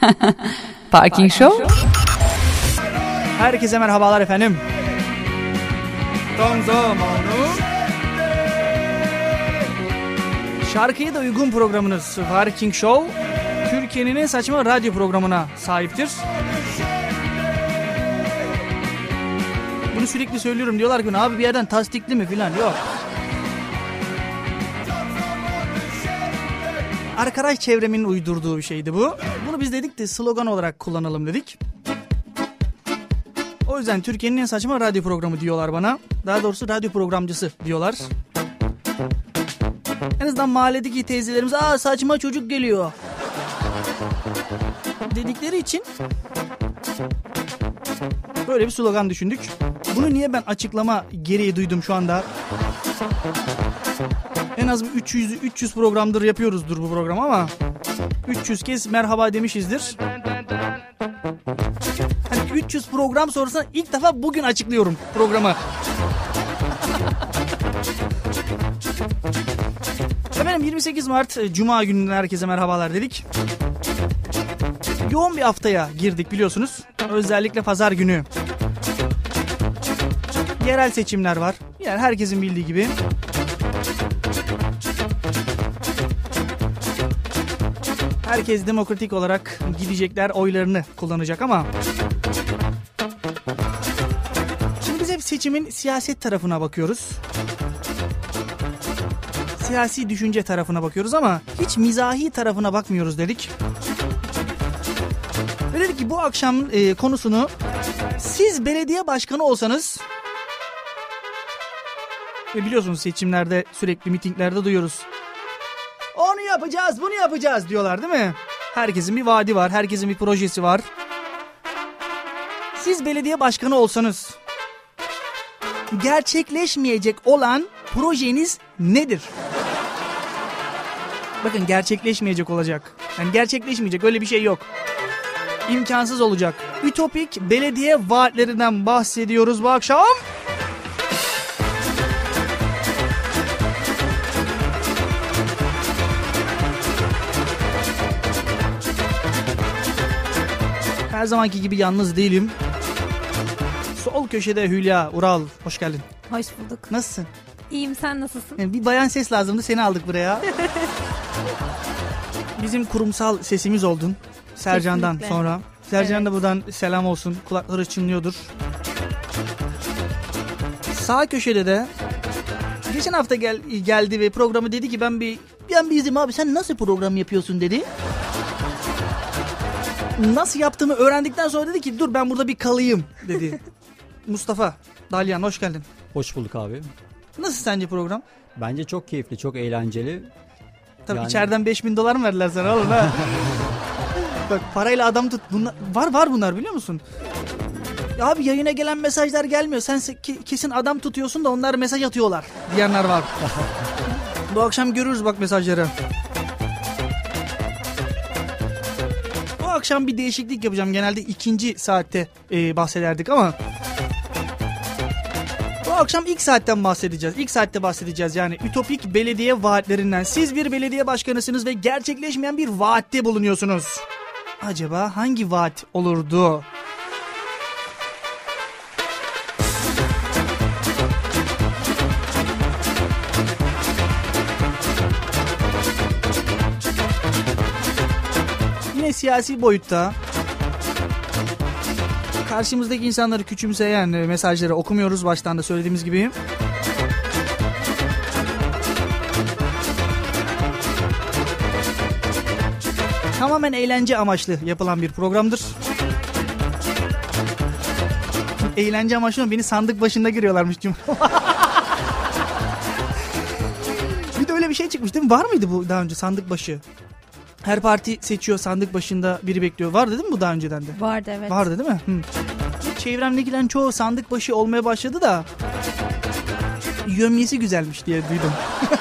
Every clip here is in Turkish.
Parking Show. Herkese merhabalar efendim. Tam zamanı. Şarkıya da uygun programınız Parking Show. Türkiye'nin en saçma radyo programına sahiptir. Bunu sürekli söylüyorum diyorlar ki abi bir yerden tasdikli mi filan yok. Arkadaş çevremin uydurduğu bir şeydi bu. Bunu biz dedik de slogan olarak kullanalım dedik. O yüzden Türkiye'nin en saçma radyo programı diyorlar bana. Daha doğrusu radyo programcısı diyorlar. En azından mahalledeki teyzelerimiz aa saçma çocuk geliyor. Dedikleri için böyle bir slogan düşündük. Bunu niye ben açıklama gereği duydum şu anda? En az bir 300 300 programdır yapıyoruzdur bu program ama 300 kez merhaba demişizdir. Hani 300 program sonrasında ilk defa bugün açıklıyorum programı. Efendim 28 Mart e, Cuma gününden herkese merhabalar dedik. Yoğun bir haftaya girdik biliyorsunuz. Özellikle pazar günü. Yerel seçimler var. Yani herkesin bildiği gibi. Herkes demokratik olarak gidecekler oylarını kullanacak ama Şimdi biz hep seçimin siyaset tarafına bakıyoruz. Siyasi düşünce tarafına bakıyoruz ama hiç mizahi tarafına bakmıyoruz dedik. Ve dedik ki bu akşam e, konusunu siz belediye başkanı olsanız ve biliyorsunuz seçimlerde sürekli mitinglerde duyuyoruz. Yapacağız, bunu yapacağız diyorlar değil mi? Herkesin bir vaadi var, herkesin bir projesi var. Siz belediye başkanı olsanız gerçekleşmeyecek olan projeniz nedir? Bakın gerçekleşmeyecek olacak. Yani gerçekleşmeyecek öyle bir şey yok. İmkansız olacak. Ütopik belediye vaatlerinden bahsediyoruz bu akşam. Her zamanki gibi yalnız değilim. Sol köşede Hülya Ural. Hoş geldin. Hoş bulduk. Nasılsın? İyiyim sen nasılsın? Yani bir bayan ses lazımdı seni aldık buraya. Bizim kurumsal sesimiz oldun. Sercan'dan Kesinlikle. sonra. Sercan da Evet. buradan selam olsun. Kulakları çınlıyordur. Sağ köşede de geçen hafta gel, geldi ve programı dedi ki ben bir ben bir izim abi sen nasıl program yapıyorsun dedi. Nasıl yaptığımı öğrendikten sonra dedi ki dur ben burada bir kalayım dedi. Mustafa Dalyan hoş geldin. Hoş bulduk abi. Nasıl sence program? Bence çok keyifli, çok eğlenceli. Tabii Yani- içeriden 5000 dolar mı verdiler sana oğlum ha? Bak parayla adam tut. Bunlar, var var bunlar biliyor musun? Ya abi yayına gelen mesajlar gelmiyor. Sen se- ke- kesin adam tutuyorsun da onlar mesaj atıyorlar diyenler var. Bu akşam görürüz bak mesajları. Akşam bir değişiklik yapacağım. Genelde ikinci saatte e, bahsederdik ama... Bu akşam ilk saatten bahsedeceğiz. İlk saatte bahsedeceğiz yani ütopik belediye vaatlerinden. Siz bir belediye başkanısınız ve gerçekleşmeyen bir vaatte bulunuyorsunuz. Acaba hangi vaat olurdu? Siyasi boyutta karşımızdaki insanları küçümseyen e, mesajları okumuyoruz baştan da söylediğimiz gibi. Tamamen eğlence amaçlı yapılan bir programdır. Eğlence amaçlı mı? Beni sandık başında giriyorlarmış. cum- bir de öyle bir şey çıkmış değil mi? Var mıydı bu daha önce sandık başı? Her parti seçiyor sandık başında biri bekliyor. Vardı değil mi bu daha önceden de? Vardı evet. Vardı değil mi? Hı. Çevremdekilerin çoğu sandık başı olmaya başladı da yömyesi güzelmiş diye duydum.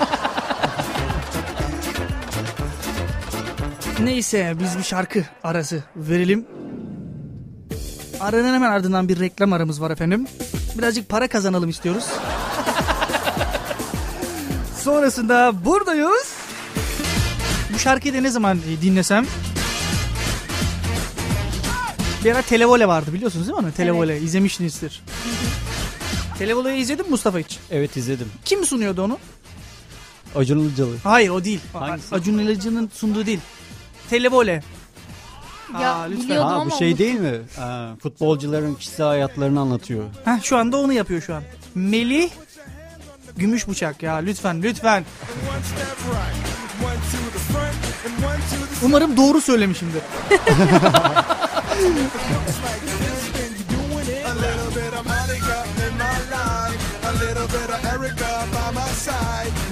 Neyse biz bir şarkı arası verelim. Aranın hemen ardından bir reklam aramız var efendim. Birazcık para kazanalım istiyoruz. Sonrasında buradayız. Şarkıyı da ne zaman e, dinlesem Bir ara Televole vardı biliyorsunuz değil mi onu? Televole izlemişsinizdir. Televole'yi izledin mi Mustafa hiç? Evet izledim. Kim sunuyordu onu? Acun Ilıcalı. Hayır o değil. Hangisi? Acun Ilıcı'nın sunduğu değil. Televole. Ya, Aa, lütfen. biliyordum Ha ama bu şey değil mi? Ha, futbolcuların kişisel hayatlarını anlatıyor. Heh, şu anda onu yapıyor şu an. Melih Gümüş bıçak ya lütfen lütfen. Umarım doğru söylemişimdir.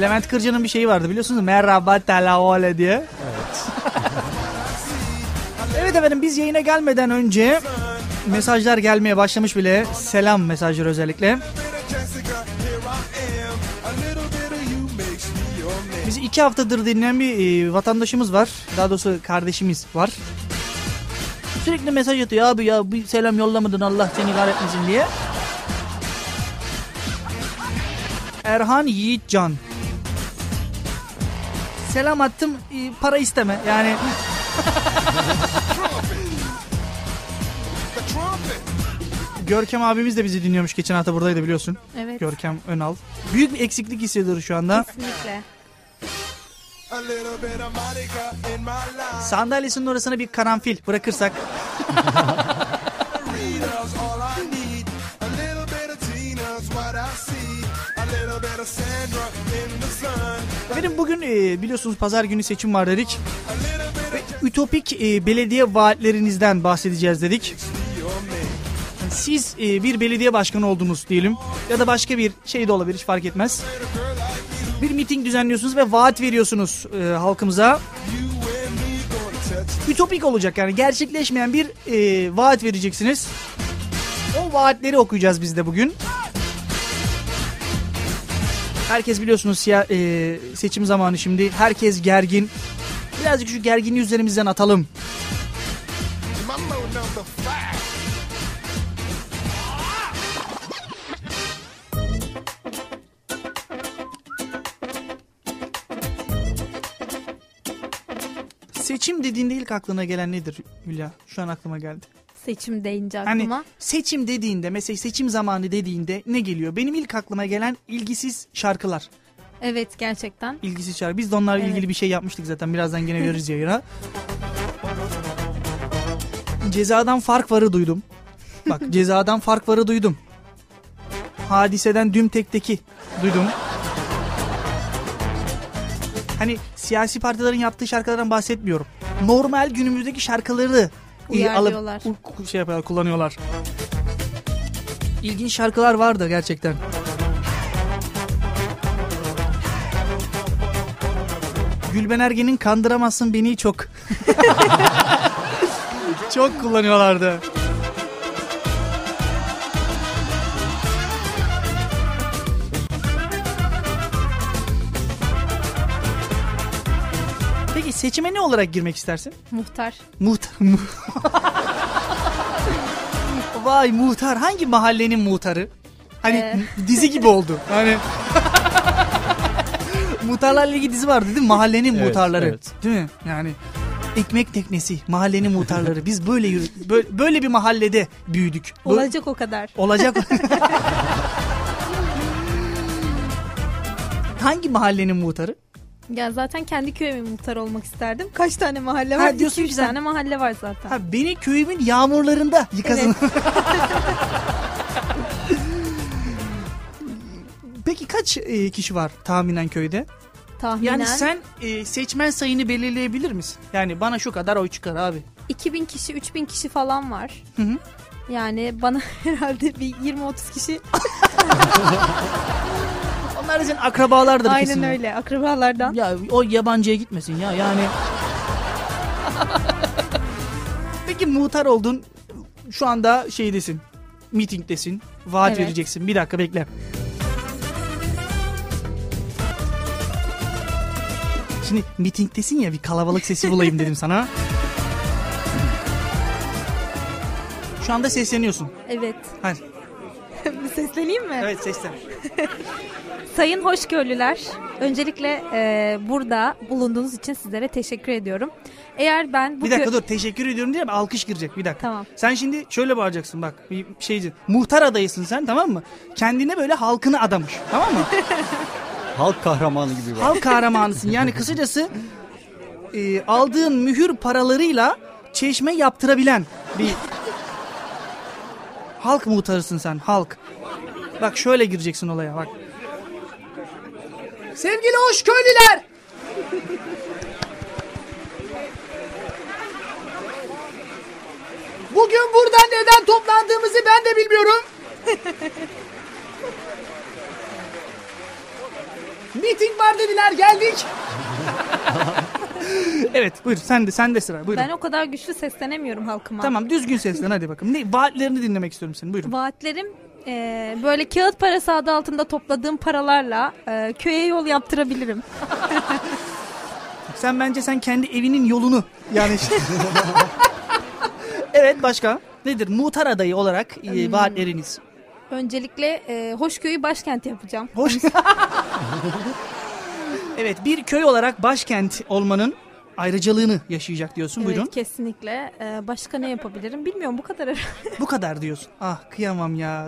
Levent Kırca'nın bir şeyi vardı biliyorsunuz merhaba telavole diye. Evet. evet efendim biz yayına gelmeden önce mesajlar gelmeye başlamış bile. Selam mesajları özellikle. İki haftadır dinleyen bir e, vatandaşımız var. Daha doğrusu kardeşimiz var. Sürekli mesaj atıyor abi ya bir selam yollamadın Allah seni kahretmesin diye. Erhan Yiğitcan. Selam attım e, para isteme yani. Görkem abimiz de bizi dinliyormuş geçen hafta buradaydı biliyorsun. Evet. Görkem Önal. Büyük bir eksiklik hissediyoruz şu anda. Kesinlikle. Sandalyesinin orasına bir karanfil bırakırsak. Benim bugün e, biliyorsunuz pazar günü seçim var dedik. Ve ütopik e, belediye vaatlerinizden bahsedeceğiz dedik. Siz e, bir belediye başkanı oldunuz diyelim ya da başka bir şey de olabilir hiç fark etmez. Bir miting düzenliyorsunuz ve vaat veriyorsunuz e, halkımıza. Ütopik olacak yani gerçekleşmeyen bir e, vaat vereceksiniz. O vaatleri okuyacağız biz de bugün. Herkes biliyorsunuz siya, e, seçim zamanı şimdi. Herkes gergin. Birazcık şu gerginliği üzerimizden atalım. Dediğinde ilk aklına gelen nedir Hülya? Şu an aklıma geldi. Seçim deyince Hani aklıma. seçim dediğinde mesela seçim zamanı dediğinde ne geliyor? Benim ilk aklıma gelen ilgisiz şarkılar. Evet gerçekten. İlgisiz şarkı. Biz de onlarla Evet. ilgili bir şey yapmıştık zaten. Birazdan gene veririz yayına. Cezadan fark varı duydum. Bak cezadan fark varı duydum. Hadiseden düm tekteki duydum. Hani siyasi partilerin yaptığı şarkılardan bahsetmiyorum. Normal günümüzdeki şarkıları e, alıp şey yapıyorlar, kullanıyorlar. İlginç şarkılar vardı gerçekten. Gülben Ergen'in Kandıramazsın Beni çok. çok kullanıyorlardı. Seçime ne olarak girmek istersin? Muhtar. Muhtar. mu- Vay muhtar. Hangi mahallenin muhtarı? Hani Ee. dizi gibi oldu. Hani Muhtarlarla ilgili dizi vardı değil mi? Mahallenin Evet, muhtarları. evet. Değil mi? Yani ekmek teknesi, mahallenin muhtarları. Biz böyle yürü, böyle, böyle bir mahallede büyüdük. Olacak o kadar. Olacak. Hangi mahallenin muhtarı? Ya zaten kendi köyümün muhtar olmak isterdim. Kaç tane mahalle Ha, var? diyorsun 2-3 ki sen- tane mahalle var zaten. Ha, beni köyümün yağmurlarında yıkasın. Peki kaç e, kişi var tahminen köyde? Tahminen Yani sen e, seçmen sayını belirleyebilir misin? Yani bana şu kadar oy çıkar abi. 2000 kişi 3000 kişi falan var. Hı hı. Yani bana herhalde bir 20-30 kişi Onlar da senin akrabalardır aynen kesin. öyle akrabalardan. Ya o yabancıya gitmesin ya yani. Peki muhtar oldun. Şu anda şeydesin. Mitingdesin. Vaat Evet. vereceksin. Bir dakika bekle. Şimdi mitingdesin ya bir kalabalık sesi bulayım dedim sana. Şu anda sesleniyorsun. Evet. Hadi. Sesleneyim mi? Evet seslen. Sayın hoşgörülüler, öncelikle e, burada bulunduğunuz için sizlere teşekkür ediyorum. Eğer ben bu Bir dakika kö- dur teşekkür ediyorum diye alkış girecek bir dakika. Tamam. Sen şimdi şöyle bağıracaksın bak bir şeyci. Muhtar adayısın sen tamam mı? Kendine böyle halkını adamış tamam mı? Halk kahramanı gibi var. Halk kahramanısın yani kısacası e, aldığın mühür paralarıyla çeşme yaptırabilen bir halk muhtarısın sen halk. Bak şöyle gireceksin olaya bak. Sevgili hoş köylüler. Bugün burada neden toplandığımızı ben de bilmiyorum. Meeting var dediler geldik. evet buyur sen de sen de sıra buyurun. ben o kadar güçlü seslenemiyorum halkıma. Tamam düzgün seslen hadi bakalım. Ne vaatlerini dinlemek istiyorum senin buyurun. Vaatlerim e, böyle kağıt parası adı altında topladığım paralarla e, köye yol yaptırabilirim. Sen bence sen kendi evinin yolunu yani işte. evet başka nedir muhtar adayı olarak e, vaatleriniz? Öncelikle e, Hoşköy'ü başkent yapacağım. Hoş. evet bir köy olarak başkent olmanın ayrıcalığını yaşayacak diyorsun Evet buyurun. kesinlikle. E, başka ne yapabilirim bilmiyorum bu kadar. Bu kadar diyorsun. Ah kıyamam ya.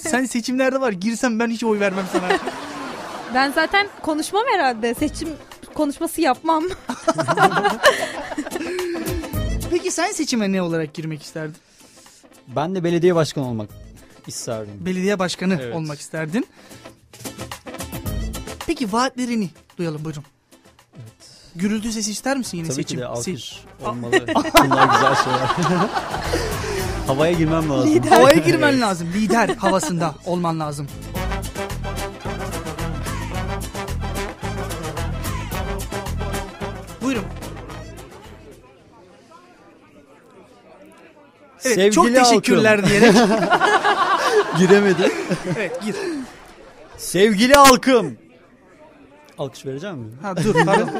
Sen seçimlerde var girsem ben hiç oy vermem sana. ben zaten konuşmam herhalde. Seçim konuşması yapmam. Peki sen seçime ne olarak girmek isterdin? Ben de belediye başkanı olmak isterdim. Belediye başkanı Evet. olmak isterdin. Peki vaatlerini duyalım buyurun. Gürültü sesi ister misin yine Tabii seçim? ki de alkış olmalı. Bunlar güzel şeyler. Havaya girmem lazım. Havaya girmen lazım. Lider havasında olman lazım. Buyurun. Evet, Sevgili çok teşekkürler diyerek. Giremedim. evet gir. Sevgili halkım. Alkış vereceğim mi? Ha dur pardon.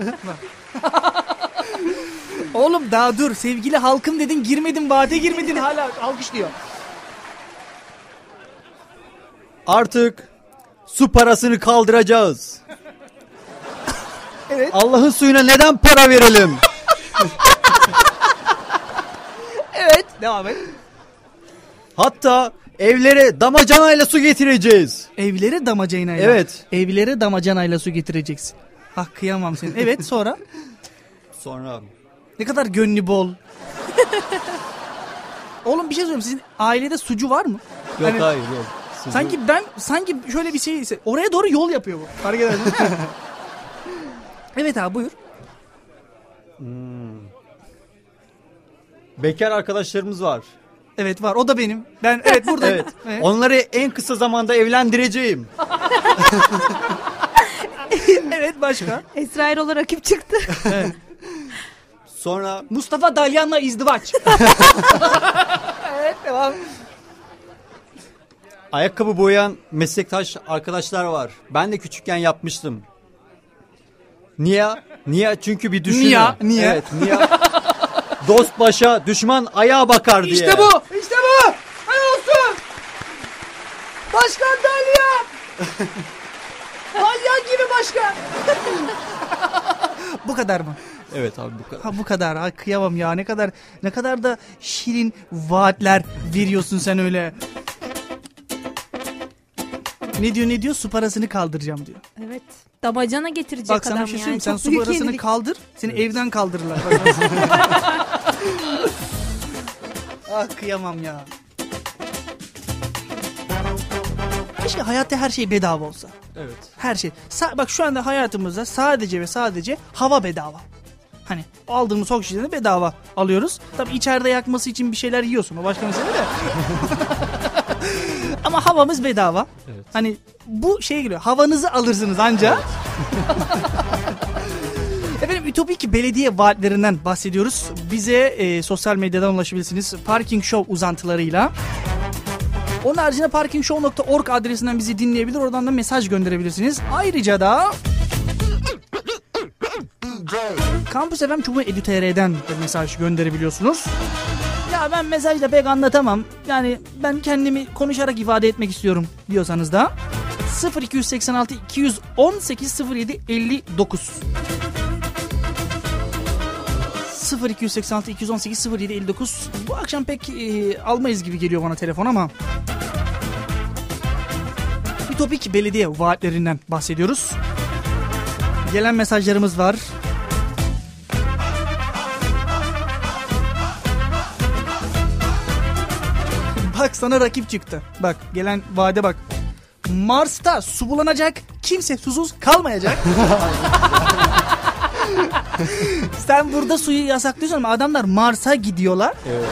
Oğlum daha dur sevgili halkım dedin girmedin vaate girmedin hala alkışlıyor. Artık su parasını kaldıracağız. Evet. Allah'ın suyuna neden para verelim? Evet devam et. Hatta evlere damacanayla su getireceğiz. Evlere damacanayla. Evet. Evlere damacanayla su getireceksin. Ah kıyamam seni. Evet sonra Sonra ne kadar gönlü bol. Oğlum bir şey söyleyeyim sizin ailede sucu var mı? yok Hani- hayır yok. Sizi- Sanki ben sanki şöyle bir şey oraya doğru yol yapıyor bu. Fark edersin. evet abi buyur. bekar arkadaşlarımız var. Evet var o da benim. Ben evet buradayım. Evet. Evet. Onları en kısa zamanda evlendireceğim. evet başka. Esra Erol'a rakip çıktı. Sonra Mustafa Dalyan'la izdivaç. evet devam. ayakkabı boyayan meslektaş arkadaşlar var. Ben de küçükken yapmıştım. Niye? Niye? Çünkü bir düşünün. Niye? Niye? Evet, niye? Dost başa, düşman ayağa bakar diye. İşte bu. İşte bu. Hay olsun. Başkan Dalyan. Dalyan gibi başkan. bu kadar mı? Evet abi bu kadar. Ha bu kadar. Ha, kıyamam ya. Ne kadar ne kadar da şirin vaatler veriyorsun sen öyle. Ne diyor ne diyor? Su parasını kaldıracağım diyor. evet. Damacana getirecek Bak sana adam bir şey yani. söyleyeyim. Sen Çok su büyük parasını yenilik. kaldır. Seni evden kaldırırlar. ah kıyamam ya. Keşke hayatta her şey bedava olsa. Evet. Her şey. Sa- bak şu anda hayatımızda sadece ve sadece hava bedava. Hani aldığımız oksijeni bedava alıyoruz. Tabii içeride yakması için bir şeyler yiyorsun. O başka mesele de. Ama havamız bedava. Evet. Hani bu şey geliyor. Havanızı alırsınız anca. Efendim ütopik belediye vaatlerinden bahsediyoruz. Bize e, sosyal medyadan ulaşabilirsiniz. Parking Show uzantılarıyla. Onun haricinde parkingshow.org adresinden bizi dinleyebilir. Oradan da mesaj gönderebilirsiniz. Ayrıca da Campus FM Çubuğu Edu.tr'den de mesaj gönderebiliyorsunuz. Ben mesajla pek anlatamam. Yani ben kendimi konuşarak ifade etmek istiyorum diyorsanız da 0286 218 07 59 0286 218 0759 bu akşam pek e, almayız gibi geliyor bana telefon ama Ütopik belediye vaatlerinden bahsediyoruz. Gelen mesajlarımız var. Bak sana rakip çıktı. Bak gelen vaade bak. Mars'ta su bulanacak, kimse susuz kalmayacak. Sen burada suyu yasaklıyorsun ama adamlar Mars'a gidiyorlar. Evet.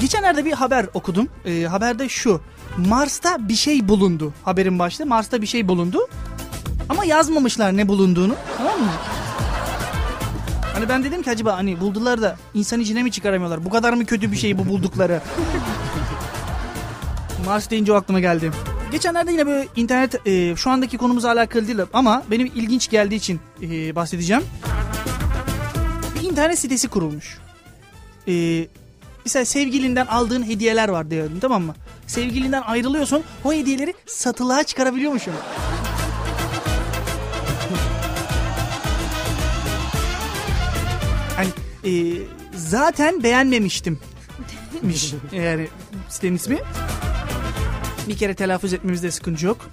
Geçenlerde bir haber okudum. Ee, haberde şu. Mars'ta bir şey bulundu. Haberin başlığı Mars'ta bir şey bulundu. Ama yazmamışlar ne bulunduğunu. Tamam mı? Hani ben dedim ki acaba hani buldular da insan içine mi çıkaramıyorlar? Bu kadar mı kötü bir şey bu buldukları? Mars deyince o aklıma geldi. Geçenlerde yine böyle internet e, şu andaki konumuzla alakalı değil ama benim ilginç geldiği için e, bahsedeceğim. Bir internet sitesi kurulmuş. E, mesela sevgilinden aldığın hediyeler var diyelim tamam mı? Sevgilinden ayrılıyorsun o hediyeleri satılığa çıkarabiliyormuşsun. E, zaten beğenmemiştim. miş yani sitenin ismi. Bir kere telaffuz etmemizde sıkıntı yok.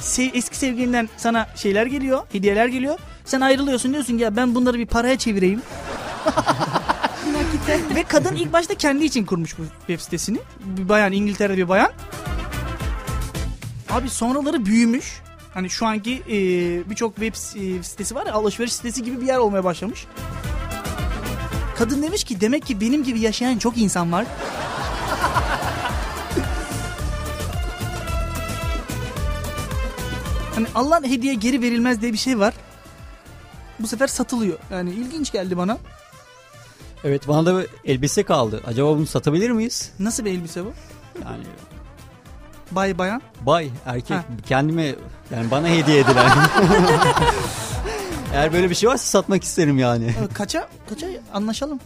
Se- eski sevgilinden sana şeyler geliyor, hediyeler geliyor. Sen ayrılıyorsun diyorsun ki ya ben bunları bir paraya çevireyim. Ve kadın ilk başta kendi için kurmuş bu web sitesini. Bir bayan, İngiltere'de bir bayan. Abi sonraları büyümüş. Hani şu anki e, birçok web s- sitesi var ya alışveriş sitesi gibi bir yer olmaya başlamış. Kadın demiş ki demek ki benim gibi yaşayan çok insan var. hani Allah'ın hediye geri verilmez diye bir şey var. Bu sefer satılıyor. Yani ilginç geldi bana. Evet bana da bir elbise kaldı. Acaba bunu satabilir miyiz? Nasıl bir elbise bu? Yani Bay bayan. bay erkek Ha. kendime yani bana hediye edilen. Eğer böyle bir şey varsa satmak isterim yani. Ee, Kaça? Kaça anlaşalım.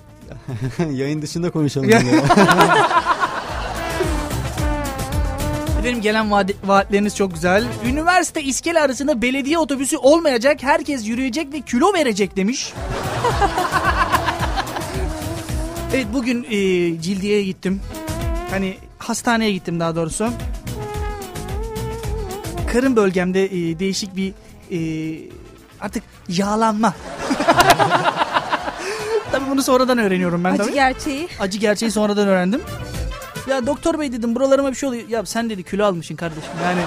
Yayın dışında konuşalım. Efendim gelen vaat, vaatleriniz çok güzel. Üniversite iskele arasında belediye otobüsü olmayacak. Herkes yürüyecek ve kilo verecek demiş. evet bugün e, Cildiye'ye gittim. Hani hastaneye gittim daha doğrusu. Karın bölgemde e, değişik bir e, artık yağlanma. Tabii bunu sonradan öğreniyorum ben Acı tabii. gerçeği. Acı gerçeği sonradan öğrendim. Ya doktor bey dedim buralarıma bir şey oluyor. Ya sen dedi kilo almışsın kardeşim yani.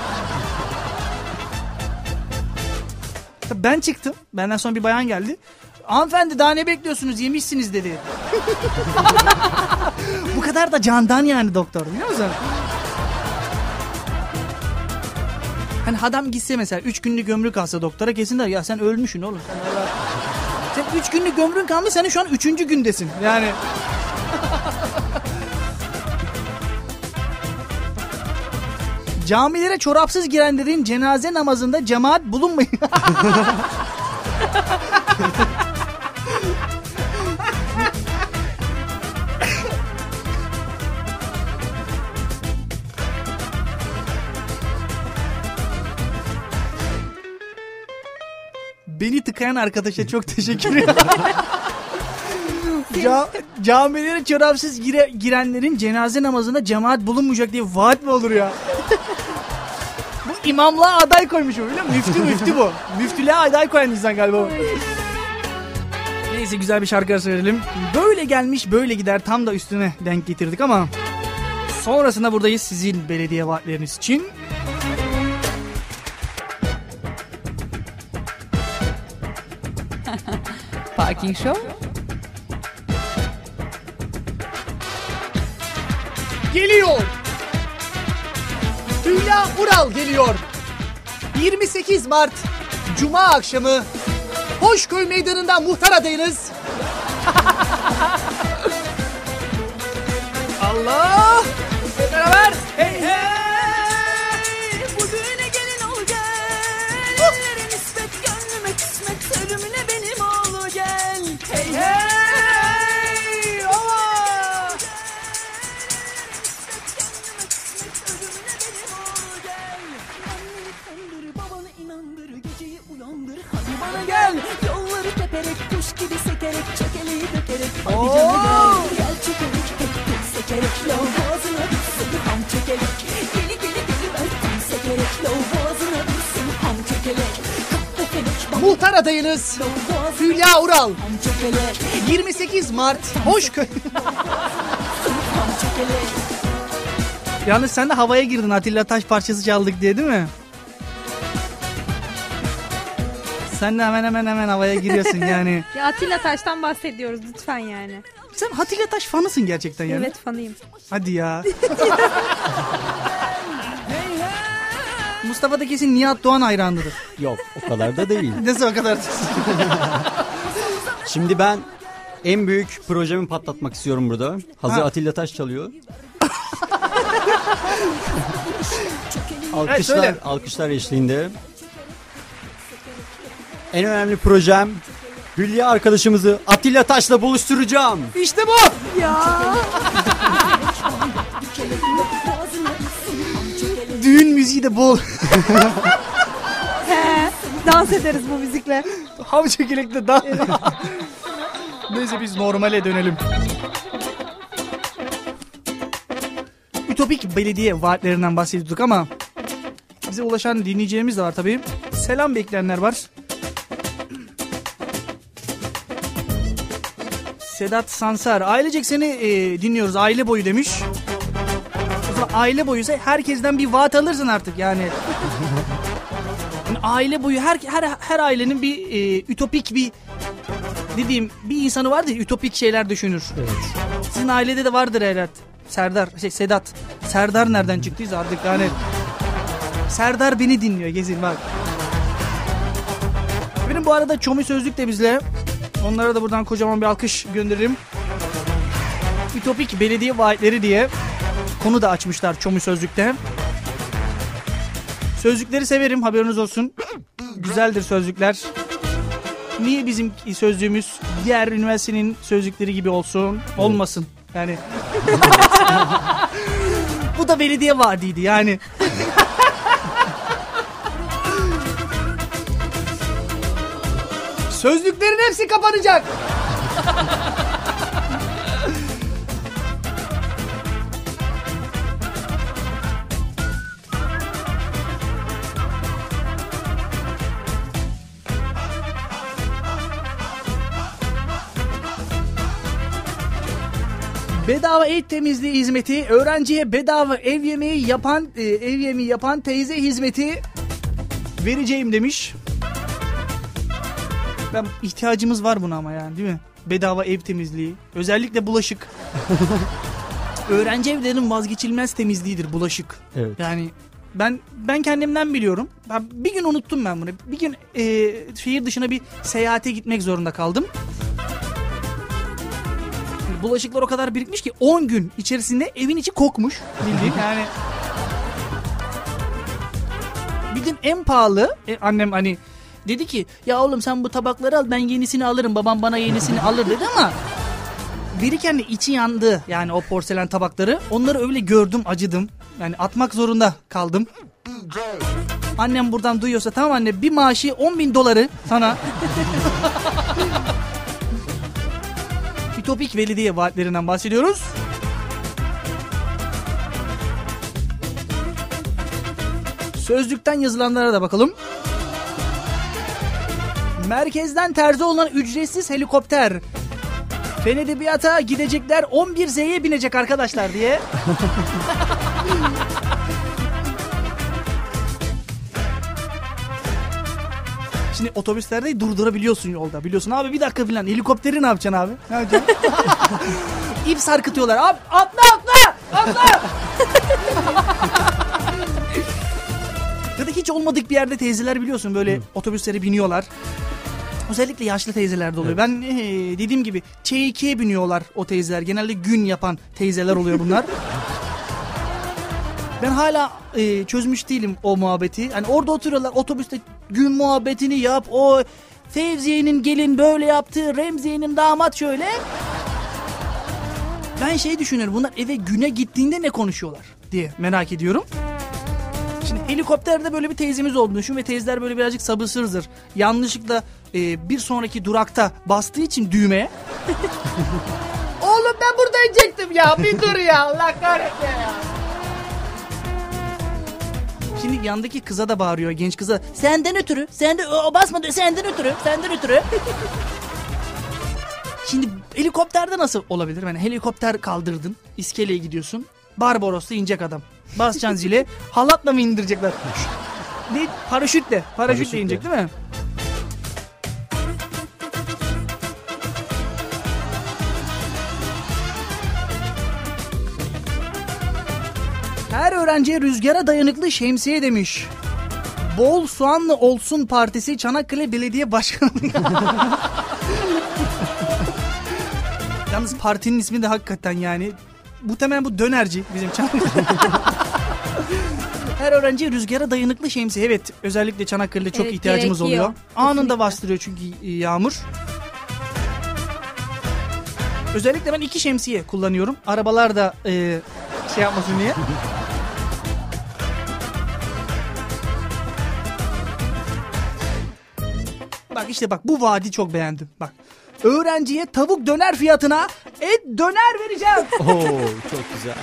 Tabii Ben çıktım. Benden sonra bir bayan geldi. Hanımefendi daha ne bekliyorsunuz yemişsiniz dedi. Bu kadar da candan yani doktor biliyor musun? Hani adam gitse mesela 3 günlük ömrü kalsa doktora kesin der ya sen ölmüşsün oğlum. Sen, sen 3 günlük ömrün kalmış senin şu an 3. gündesin. Yani Camilere çorapsız girenlerin cenaze namazında cemaat bulunmayın. Beni tıkayan arkadaşa çok teşekkür ederim. Ca- camilere çorapsız gire- girenlerin cenaze namazında cemaat bulunmayacak diye vaat mi olur ya? bu imamlığa aday koymuş o biliyor musun? Müftü müftü bu. Müftülüğe aday koyan insan galiba bu. Neyse güzel bir şarkı söyleyelim. Böyle gelmiş böyle gider tam da üstüne denk getirdik ama sonrasında buradayız sizin belediye vaatleriniz için. Parking Show. geliyor. Hülya Ural geliyor. 28 Mart Cuma akşamı Hoşköy Meydanı'nda muhtar adayınız. Allah! Beraber. Hey hey! Çekerek çekeleyi dökerek. Hadi canım gel gel çekerek tek tek sekerek. Lav boğazına düşsün ham çekerek. Geli geli ver tam sekerek. Lav boğazına düşsün ham çekerek. Kapta felek bam Muhtar adayınız Hülya Ural. ham çekerek. 28 Mart Hoşköy. Yalnız sen de havaya girdin Atilla Taş parçası çaldık diye değil mi? Sen de hemen hemen hemen havaya giriyorsun yani. Ya Atilla Taş'tan bahsediyoruz lütfen yani. Sen Atilla Taş fanısın gerçekten yani. Evet fanıyım. Hadi ya. Mustafa da kesin Nihat Doğan hayranıdır. Yok o kadar da değil. Nasıl o kadar? Şimdi ben en büyük projemi patlatmak istiyorum burada. Hazır Ha. Atilla Taş çalıyor. Alkışlar, söyle. alkışlar eşliğinde. En önemli projem Hülya arkadaşımızı Atilla Taş'la buluşturacağım. işte bu. Ya. Düğün müziği de bol. He. Dans ederiz bu müzikle. Hav çekilikte daha. Neyse biz normale dönelim. Ütopik belediye vaatlerinden bahsediyorduk ama bize ulaşan dinleyicilerimiz de var tabii. Selam bekleyenler var. Sedat Sansar. Ailecek seni e, dinliyoruz aile boyu demiş. Aile boyu ise herkesten bir vaat alırsın artık yani. Yani aile boyu her her her ailenin bir e, ütopik bir dediğim bir insanı vardır ütopik şeyler düşünür. Evet. Sizin ailede de vardır herhalde. Serdar, şey Sedat. Serdar nereden çıktıysa artık yani. Serdar beni dinliyor gezin bak. Benim bu arada Çomi Sözlük de bizle. Onlara da buradan kocaman bir alkış gönderirim. Ütopik belediye vaatleri diye konu da açmışlar Çomi Sözlük'te. Sözlükleri severim haberiniz olsun. Güzeldir sözlükler. Niye bizim sözlüğümüz diğer üniversitenin sözlükleri gibi olsun? Olmasın. Yani bu da belediye vaadiydi yani. Sözlüklerin hepsi kapanacak. Bedava ev temizliği hizmeti, öğrenciye bedava ev yemeği yapan e, ev yemeği yapan teyze hizmeti vereceğim demiş. Ben ihtiyacımız var buna ama yani değil mi? Bedava ev temizliği, özellikle bulaşık. Öğrenci evlerinin vazgeçilmez temizliğidir bulaşık. Evet. Yani ben ben kendimden biliyorum. Ben bir gün unuttum ben bunu. Bir gün e, şehir dışına bir seyahate gitmek zorunda kaldım. Bulaşıklar o kadar birikmiş ki 10 gün içerisinde evin içi kokmuş bildiğin yani. Gün en pahalı e, annem hani dedi ki ya oğlum sen bu tabakları al ben yenisini alırım babam bana yenisini alır dedi ama biriken de içi yandı yani o porselen tabakları onları öyle gördüm acıdım yani atmak zorunda kaldım. Annem buradan duyuyorsa tamam anne bir maaşı 10 bin doları sana. Ütopik belediye vaatlerinden bahsediyoruz. Sözlükten yazılanlara da bakalım. Merkezden terzi olan ücretsiz helikopter. Fen Edebiyat'a gidecekler 11Z'ye binecek arkadaşlar diye. Şimdi otobüslerde durdurabiliyorsun yolda. Biliyorsun abi bir dakika falan. Helikopteri ne yapacaksın abi? Ne yapacaksın? İp sarkıtıyorlar. Abi atla atla atla. ya da hiç olmadık bir yerde teyzeler biliyorsun böyle otobüslere biniyorlar. Özellikle yaşlı teyzeler de oluyor. Ben ee, dediğim gibi Ç2'ye biniyorlar o teyzeler. Genelde gün yapan teyzeler oluyor bunlar. Ben hala e, çözmüş değilim o muhabbeti. Hani orada oturuyorlar otobüste gün muhabbetini yap. O Fevziye'nin gelin böyle yaptı. Remziye'nin damat şöyle. Ben şey düşünüyorum bunlar eve güne gittiğinde ne konuşuyorlar diye merak ediyorum. Şimdi helikopterde böyle bir teyzemiz olduğunu düşün ve teyzeler böyle birazcık sabırsızdır. Yanlışlıkla e, bir sonraki durakta bastığı için düğmeye Oğlum ben burada inecektim ya. Bir dur ya. Allah kahretsin ya. Şimdi yandaki kıza da bağırıyor genç kıza. Senden ötürü. Senden o basmadı. Senden ötürü. Senden ötürü. Şimdi helikopterde nasıl olabilir? Yani helikopter kaldırdın. iskeleye gidiyorsun. Barbaros'ta inecek adam. Basacaksın zile. Halatla mı indirecekler? ne? Paraşütle. Paraşütle Paraşütle. inecek değil mi? Her öğrenciye rüzgara dayanıklı şemsiye demiş. Bol soğanlı olsun partisi Çanakkale Belediye Başkanı. Yalnız partinin ismi de hakikaten yani. Muhtemelen bu dönerci bizim Çanakkale. Her öğrenciye rüzgara dayanıklı şemsiye. Evet özellikle Çanakkale'de çok Evet, ihtiyacımız gerekiyor. oluyor. Anında bastırıyor çünkü yağmur. Özellikle ben iki şemsiye kullanıyorum. Arabalar da e, şey yapmasın diye. Bak işte bak bu vaadi çok beğendim. Bak öğrenciye tavuk döner fiyatına et döner vereceğim. Oo çok güzel.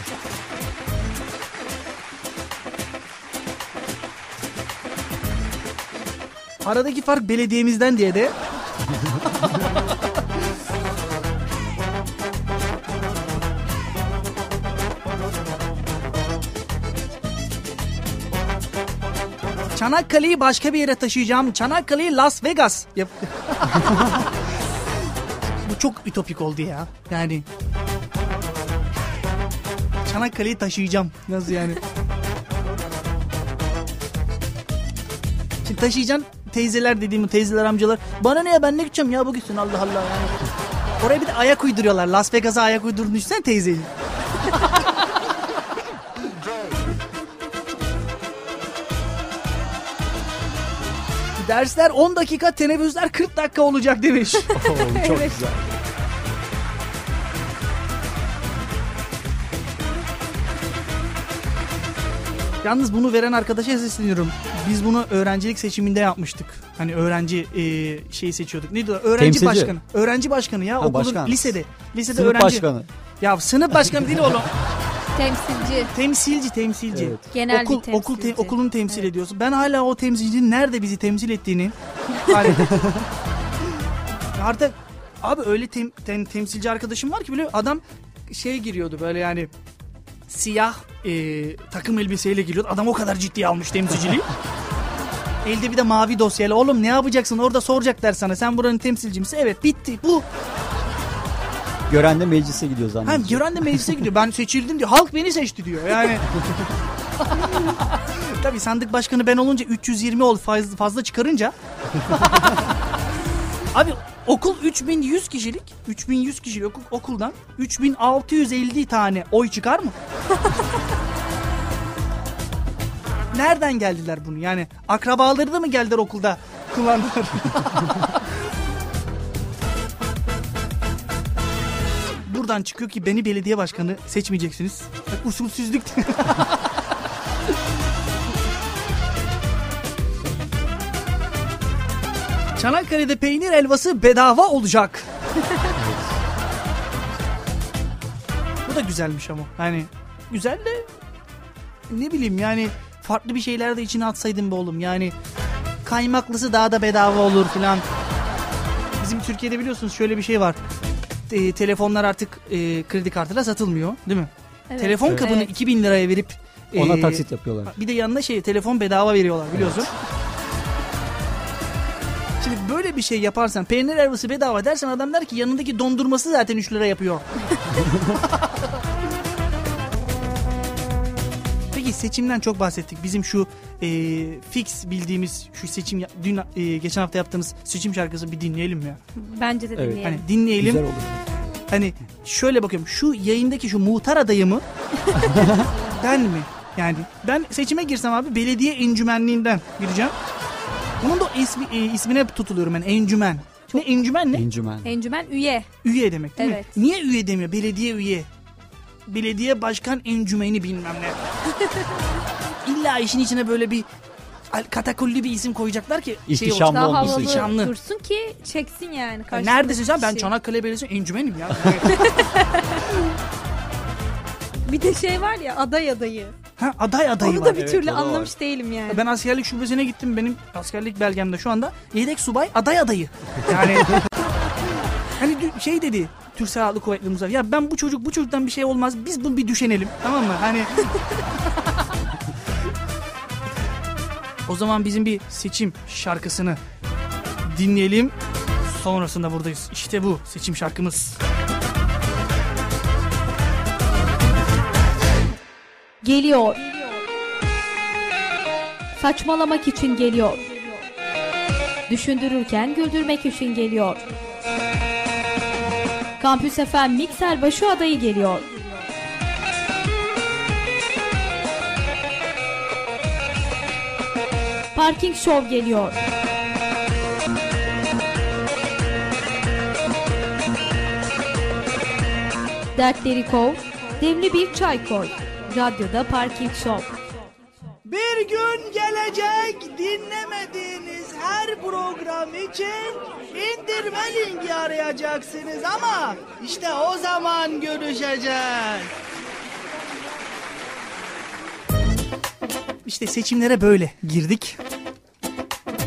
Aradaki fark belediyemizden diye de. Çanakkale'yi başka bir yere taşıyacağım. Çanakkale'yi Las Vegas. Yap- Bu çok ütopik oldu ya. Yani. Çanakkale'yi taşıyacağım. Nasıl yani? Şimdi taşıyacaksın teyzeler dediğim teyzeler amcalar. Bana ne ya ben ne gideceğim ya bu gitsin Allah Allah yani. Oraya bir de ayak uyduruyorlar. Las Vegas'a ayak uydurduğunu düşünsene teyzeyi. Dersler 10 dakika, teneffüsler 40 dakika olacak demiş. Oo, çok güzel. Yalnız bunu veren arkadaşa sesleniyorum. Biz bunu öğrencilik seçiminde yapmıştık. Hani öğrenci e, şeyi seçiyorduk. Neydi o? Öğrenci Temsilci. başkanı. Öğrenci başkanı ya. Ha, okulun başkan. lisede. Lisede Sınıf öğrenci. başkanı. Ya sınıf başkanı değil oğlum. Temsilci. Temsilci, temsilci. Evet. Genel Okul, bir okul te- temsilci. okulunu temsil ediyorsun. Ben hala o temsilcinin nerede bizi temsil ettiğini artık abi öyle tem- tem- temsilci arkadaşım var ki biliyor adam şey giriyordu böyle yani siyah e, takım elbiseyle giriyordu. Adam o kadar ciddiye almış temsilciliği. Elde bir de mavi dosyayla oğlum ne yapacaksın orada soracaklar sana sen buranın temsilci misin? Evet bitti bu. Gören de meclise gidiyor Hem zannediyor. gören de meclise gidiyor. Ben seçildim diyor. Halk beni seçti diyor. Yani. Tabii sandık başkanı ben olunca 320 ol faz- fazla çıkarınca. Abi okul 3100 kişilik. 3100 kişilik okul, okuldan 3650 tane oy çıkar mı? Nereden geldiler bunu? Yani akrabaları da mı geldiler okulda kullandılar? Buradan çıkıyor ki beni belediye başkanı seçmeyeceksiniz. Usulsüzlük. Çanakkale'de peynir helvası bedava olacak. Bu da güzelmiş ama. Hani güzel de ne bileyim yani farklı bir şeyler de içine atsaydın be oğlum. Yani kaymaklısı daha da bedava olur filan. Bizim Türkiye'de biliyorsunuz şöyle bir şey var. E, telefonlar artık e, kredi kartıyla satılmıyor değil mi? Evet. Telefon Evet. kabını Evet. 2000 liraya verip Ona e, taksit yapıyorlar. bir de yanına şey telefon bedava veriyorlar biliyorsun. Şimdi böyle bir şey yaparsan peynir helvası bedava dersen adam der ki yanındaki dondurması zaten 3 lira yapıyor. Peki seçimden çok bahsettik. Bizim şu e, fix bildiğimiz şu seçim dün e, geçen hafta yaptığımız seçim şarkısı bir dinleyelim mi ya. Bence de Evet. dinleyelim. Hani dinleyelim. Güzel olur. Hani şöyle bakıyorum şu yayındaki şu muhtar adayımı ben mi? Yani ben seçime girsem abi belediye encümenliğinden gireceğim. Bunun da ismi, e, ismine tutuluyorum ben encümen. Ne encümen ne? Encümen. Encümen üye. Üye demek değil Evet. mi? Niye üye demiyor? Belediye üye. Belediye başkan encümeni bilmem ne. illa işin içine böyle bir katakulli bir isim koyacaklar ki şey İhtişamlı olsun. Daha olması havalı için. İhtişamlı. dursun ki çeksin yani. Neredesin sen? Ben. Çanakkale Belediyesi encümenim ya. Bir de şey var ya aday adayı. Ha, aday adayı Onu var. da bir Evet, türlü o da var. anlamış değilim yani. Ben askerlik şubesine gittim. Benim askerlik belgemde şu anda yedek subay aday adayı. Yani hani şey dedi Türk Silahlı Kuvvetleri Muzaffer. Ya ben bu çocuk bu çocuktan bir şey olmaz. Biz bunu bir düşünelim. Tamam mı? Hani O zaman bizim bir seçim şarkısını dinleyelim. Sonrasında buradayız. İşte bu seçim şarkımız. Geliyor. Saçmalamak için geliyor. Düşündürürken güldürmek için geliyor. Kampüs FM mikser başı adayı geliyor. Parking Show geliyor. Dertleri kov, demli bir çay koy. Radyoda Parking Show. Bir gün gelecek dinlemediğiniz her program için indirme linki arayacaksınız ama işte o zaman görüşeceğiz. İşte seçimlere böyle girdik.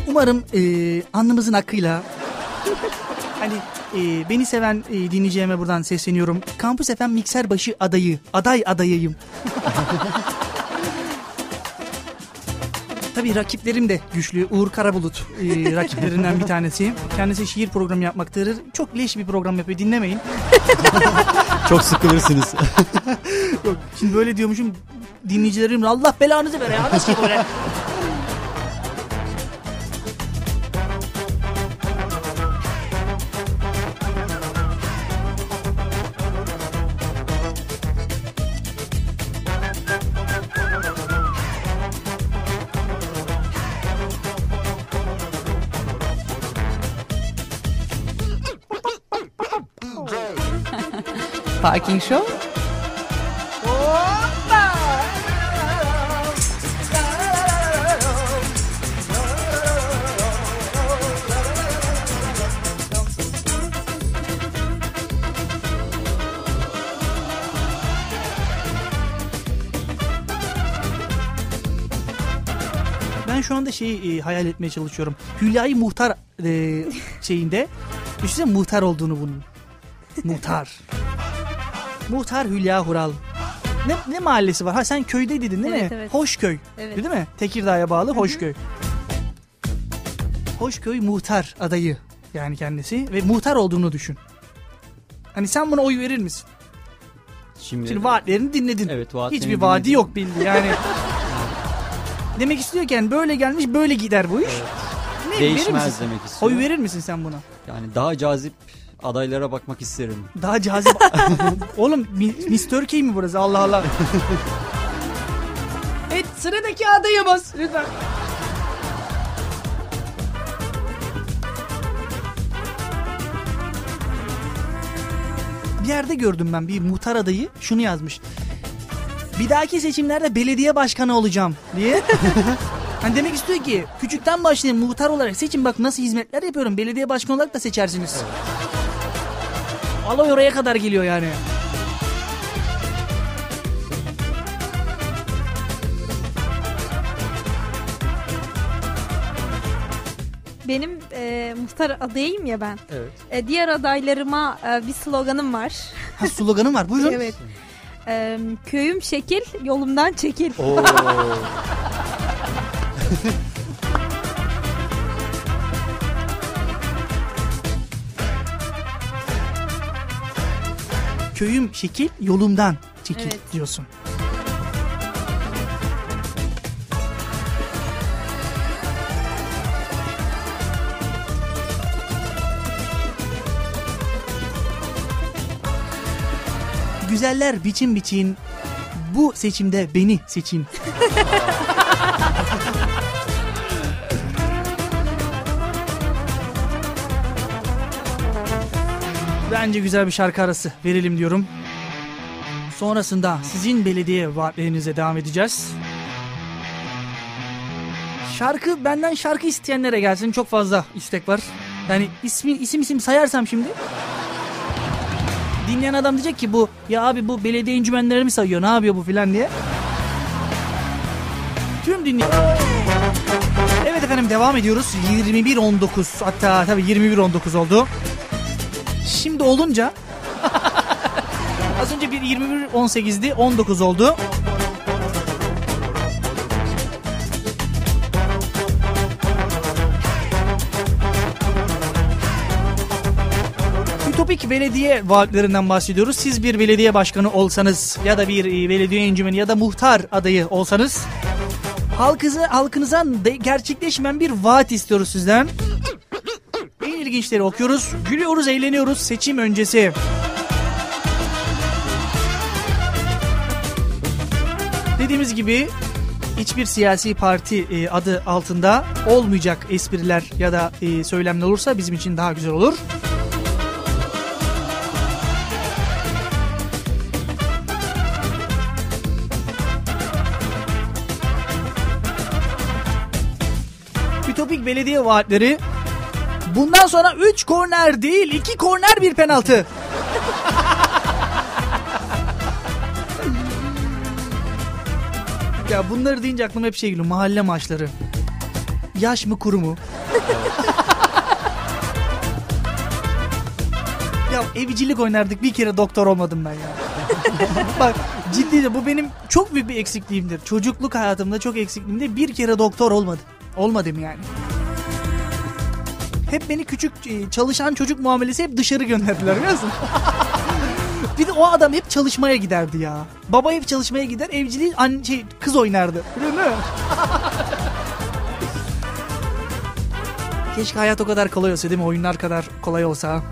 Umarım eee alnımızın hakkıyla hani eee, beni seven eee, dinleyeceğime buradan sesleniyorum. Kampüs FM mikser başı adayı, aday adayıyım. Tabii rakiplerim de güçlü. Uğur Karabulut e, rakiplerinden bir tanesi. Kendisi şiir programı yapmaktadır. Çok leş bir program yapıyor. Dinlemeyin. Çok sıkılırsınız. Yok, şimdi böyle diyormuşum. Dinleyicilerim Allah belanızı ver ya. Nasıl böyle? Parking Show. Ben şu anda şeyi e, hayal etmeye çalışıyorum. Hülya'yı muhtar e, şeyinde. Düşünsene muhtar olduğunu bunun. Muhtar. Muhtar Hülya Hural. Ne, ne mahallesi var? Ha sen köyde dedin değil Evet, mi? evet. Hoşköy. Evet. Değil mi? Tekirdağ'a bağlı Hoşköy. Hoşköy muhtar adayı yani kendisi ve muhtar olduğunu düşün. Hani sen buna oy verir misin? Şimdi, Şimdi vaatlerini dinledin. Evet, vaatlerini Hiçbir vaadi dinledim. yok bildi yani. Demek istiyorken böyle gelmiş böyle gider bu iş. Ne, verir değişmez misin? demek istiyorum. Oy verir misin sen buna? Yani daha cazip adaylara bakmak isterim. Daha cazip. Oğlum mi- Mr. K mi burası Allah Allah. Evet sıradaki adayımız. Lütfen. Bir yerde gördüm ben bir muhtar adayı şunu yazmış. Bir dahaki seçimlerde belediye başkanı olacağım diye. hani demek istiyor ki küçükten başlayayım muhtar olarak seçin bak nasıl hizmetler yapıyorum. Belediye başkanı olarak da seçersiniz. Olay oraya kadar geliyor yani. Benim e, muhtar adayım ya ben. Evet. E, diğer adaylarıma e, bir sloganım var. Ha sloganım var buyurun. Evet. E, köyüm şekil, yolumdan çekil. Oo. Köyüm şekil yolumdan çekil Evet. diyorsun. Güzeller biçim biçin bu seçimde beni seçin. Bence güzel bir şarkı arası verelim diyorum. Sonrasında sizin belediye vaatlerinize devam edeceğiz. Şarkı benden şarkı isteyenlere gelsin. Çok fazla istek var. Yani ismi, isim isim sayarsam şimdi. Dinleyen adam diyecek ki bu ya abi bu belediye encümenleri mi sayıyor ne yapıyor bu filan diye. Tüm dinleyen... Evet efendim devam ediyoruz. 21.19 hatta tabii 21.19 oldu. Şimdi olunca az önce bir 21.18'di 19 oldu. Ütopik belediye vaatlerinden bahsediyoruz. Siz bir belediye başkanı olsanız ya da bir e, belediye encümeni ya da muhtar adayı olsanız halkınıza, halkınıza gerçekleşmeyen bir vaat istiyoruz sizden. İlginçleri okuyoruz. Gülüyoruz, eğleniyoruz seçim öncesi. Dediğimiz gibi hiçbir siyasi parti e, adı altında olmayacak espriler ya da e, söylemler olursa bizim için daha güzel olur. Ütopik belediye vaatleri bundan sonra 3 korner değil 2 korner bir penaltı. ya bunları deyince aklıma hep şey geliyor mahalle maçları. Yaş mı kuru mu? ya evcilik oynardık bir kere doktor olmadım ben ya. Bak ciddi bu benim çok büyük bir eksikliğimdir. Çocukluk hayatımda çok eksikliğimde bir kere doktor olmadım. Olmadım yani. Hep beni küçük e, çalışan çocuk muamelesi hep dışarı gönderdiler biliyor musun? bir de o adam hep çalışmaya giderdi ya. Baba hep çalışmaya gider, evciliği anne, şey, kız oynardı. Biliyor musun? Keşke hayat o kadar kolay olsa değil mi? Oyunlar kadar kolay olsa.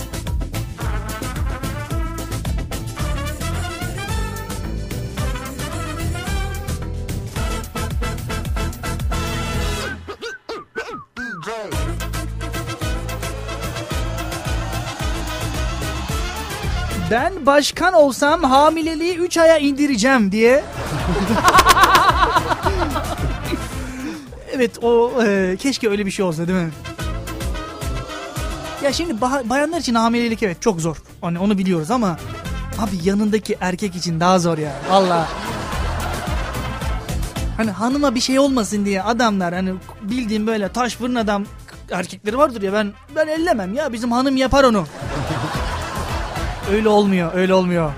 Başkan olsam hamileliği 3 aya indireceğim diye. evet o e, keşke öyle bir şey olsa değil mi? Ya şimdi bayanlar için hamilelik evet çok zor. Hani onu biliyoruz ama abi yanındaki erkek için daha zor ya. Valla. Hani hanıma bir şey olmasın diye adamlar hani bildiğim böyle taş fırın adam erkekleri vardır ya ben ben ellemem ya bizim hanım yapar onu. Öyle olmuyor, öyle olmuyor.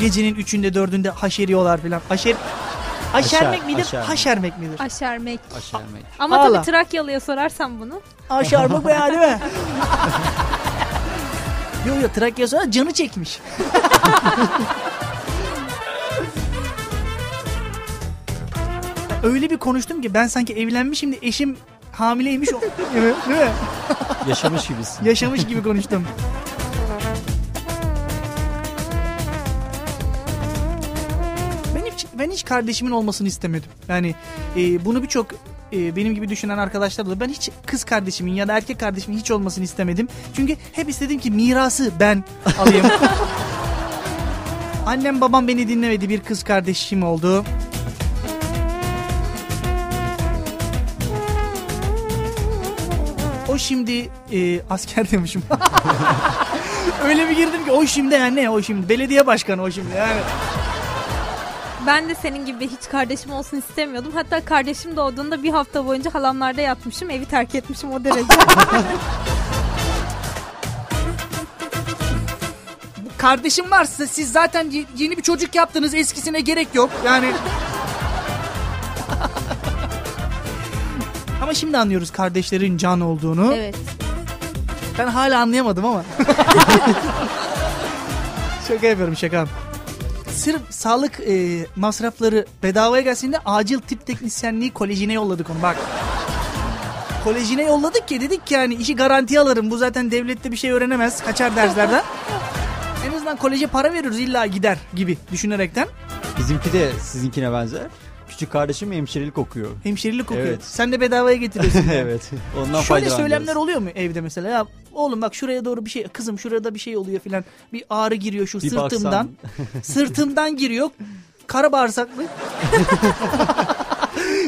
Gecenin üçünde dördünde haşeriyorlar filan. Haşer... Haşermek Aşer- midir? aşermek. Haşermek midir? Aşermek. Aşermek. Ama Ağla. tabii Trakyalı'ya sorarsan bunu. Aşermek be ya değil mi? Yok yok Trakya sonra canı çekmiş. Öyle bir konuştum ki ben sanki evlenmişim de eşim hamileymiş. o- Değil mi? Değil mi? Yaşamış gibisin. Yaşamış gibi konuştum. Ben hiç, kardeşimin olmasını istemedim. Yani e, bunu birçok e, benim gibi düşünen arkadaşlar da ben hiç kız kardeşimin ya da erkek kardeşimin hiç olmasını istemedim. Çünkü hep istedim ki mirası ben alayım. Annem babam beni dinlemedi bir kız kardeşim oldu. O şimdi e, asker demişim. Öyle bir girdim ki o şimdi yani ne o şimdi belediye başkanı o şimdi yani. Ben de senin gibi hiç kardeşim olsun istemiyordum. Hatta kardeşim doğduğunda bir hafta boyunca halamlarda yatmışım. Evi terk etmişim o derece. Kardeşim varsa siz zaten ye- yeni bir çocuk yaptınız eskisine gerek yok yani. Ama şimdi anlıyoruz kardeşlerin can olduğunu. evet. Ben hala anlayamadım ama. şaka yapıyorum şaka. Sırf sağlık e, masrafları bedavaya gelsin de acil tıp teknisyenliği kolejine yolladık onu bak. Kolejine yolladık ki dedik ki yani işi garantiye alırım. Bu zaten devlette bir şey öğrenemez. Kaçar derslerden. en azından koleje para veriyoruz illa gider gibi düşünerekten. Bizimki de sizinkine benzer. Küçük kardeşim hemşirelik okuyor. Hemşirelik okuyor. Evet. Sen de bedavaya getiriyorsun. yani. evet. Ondan Şöyle söylemler oluyor mu evde mesela? Ya oğlum bak şuraya doğru bir şey, kızım şurada bir şey oluyor filan. Bir ağrı giriyor şu Bir sırtımdan. sırtımdan giriyor. Kara bağırsaklı.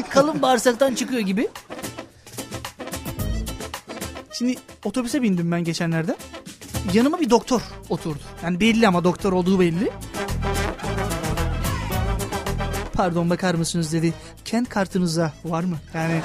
kalın bağırsaktan çıkıyor gibi. Şimdi otobüse bindim ben geçenlerde. Yanıma bir doktor oturdu. Yani belli ama doktor olduğu belli. Pardon bakar mısınız dedi. Kent kartınıza var mı? Yani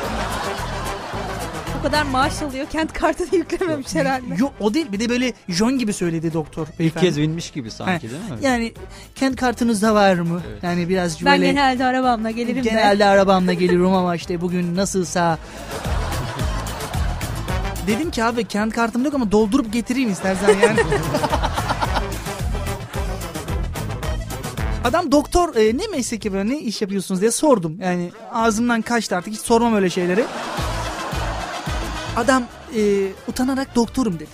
O kadar maaş alıyor kent kartını yüklememiş herhalde. yok o değil. Bir de böyle John gibi söyledi doktor. İlk beyefendi. kez binmiş gibi sanki Ha, değil mi? Yani kent kartınızda var mı? Yani biraz Ben böyle genelde arabamla gelirim de. genelde arabamla gelirim ama işte bugün nasılsa Dedim ki abi kent kartım yok ama doldurup getireyim istersen yani. Adam doktor e, ne meslek yapıyor ne iş yapıyorsunuz diye sordum. Yani ağzımdan kaçtı artık hiç sormam öyle şeyleri. Adam e, utanarak doktorum dedi.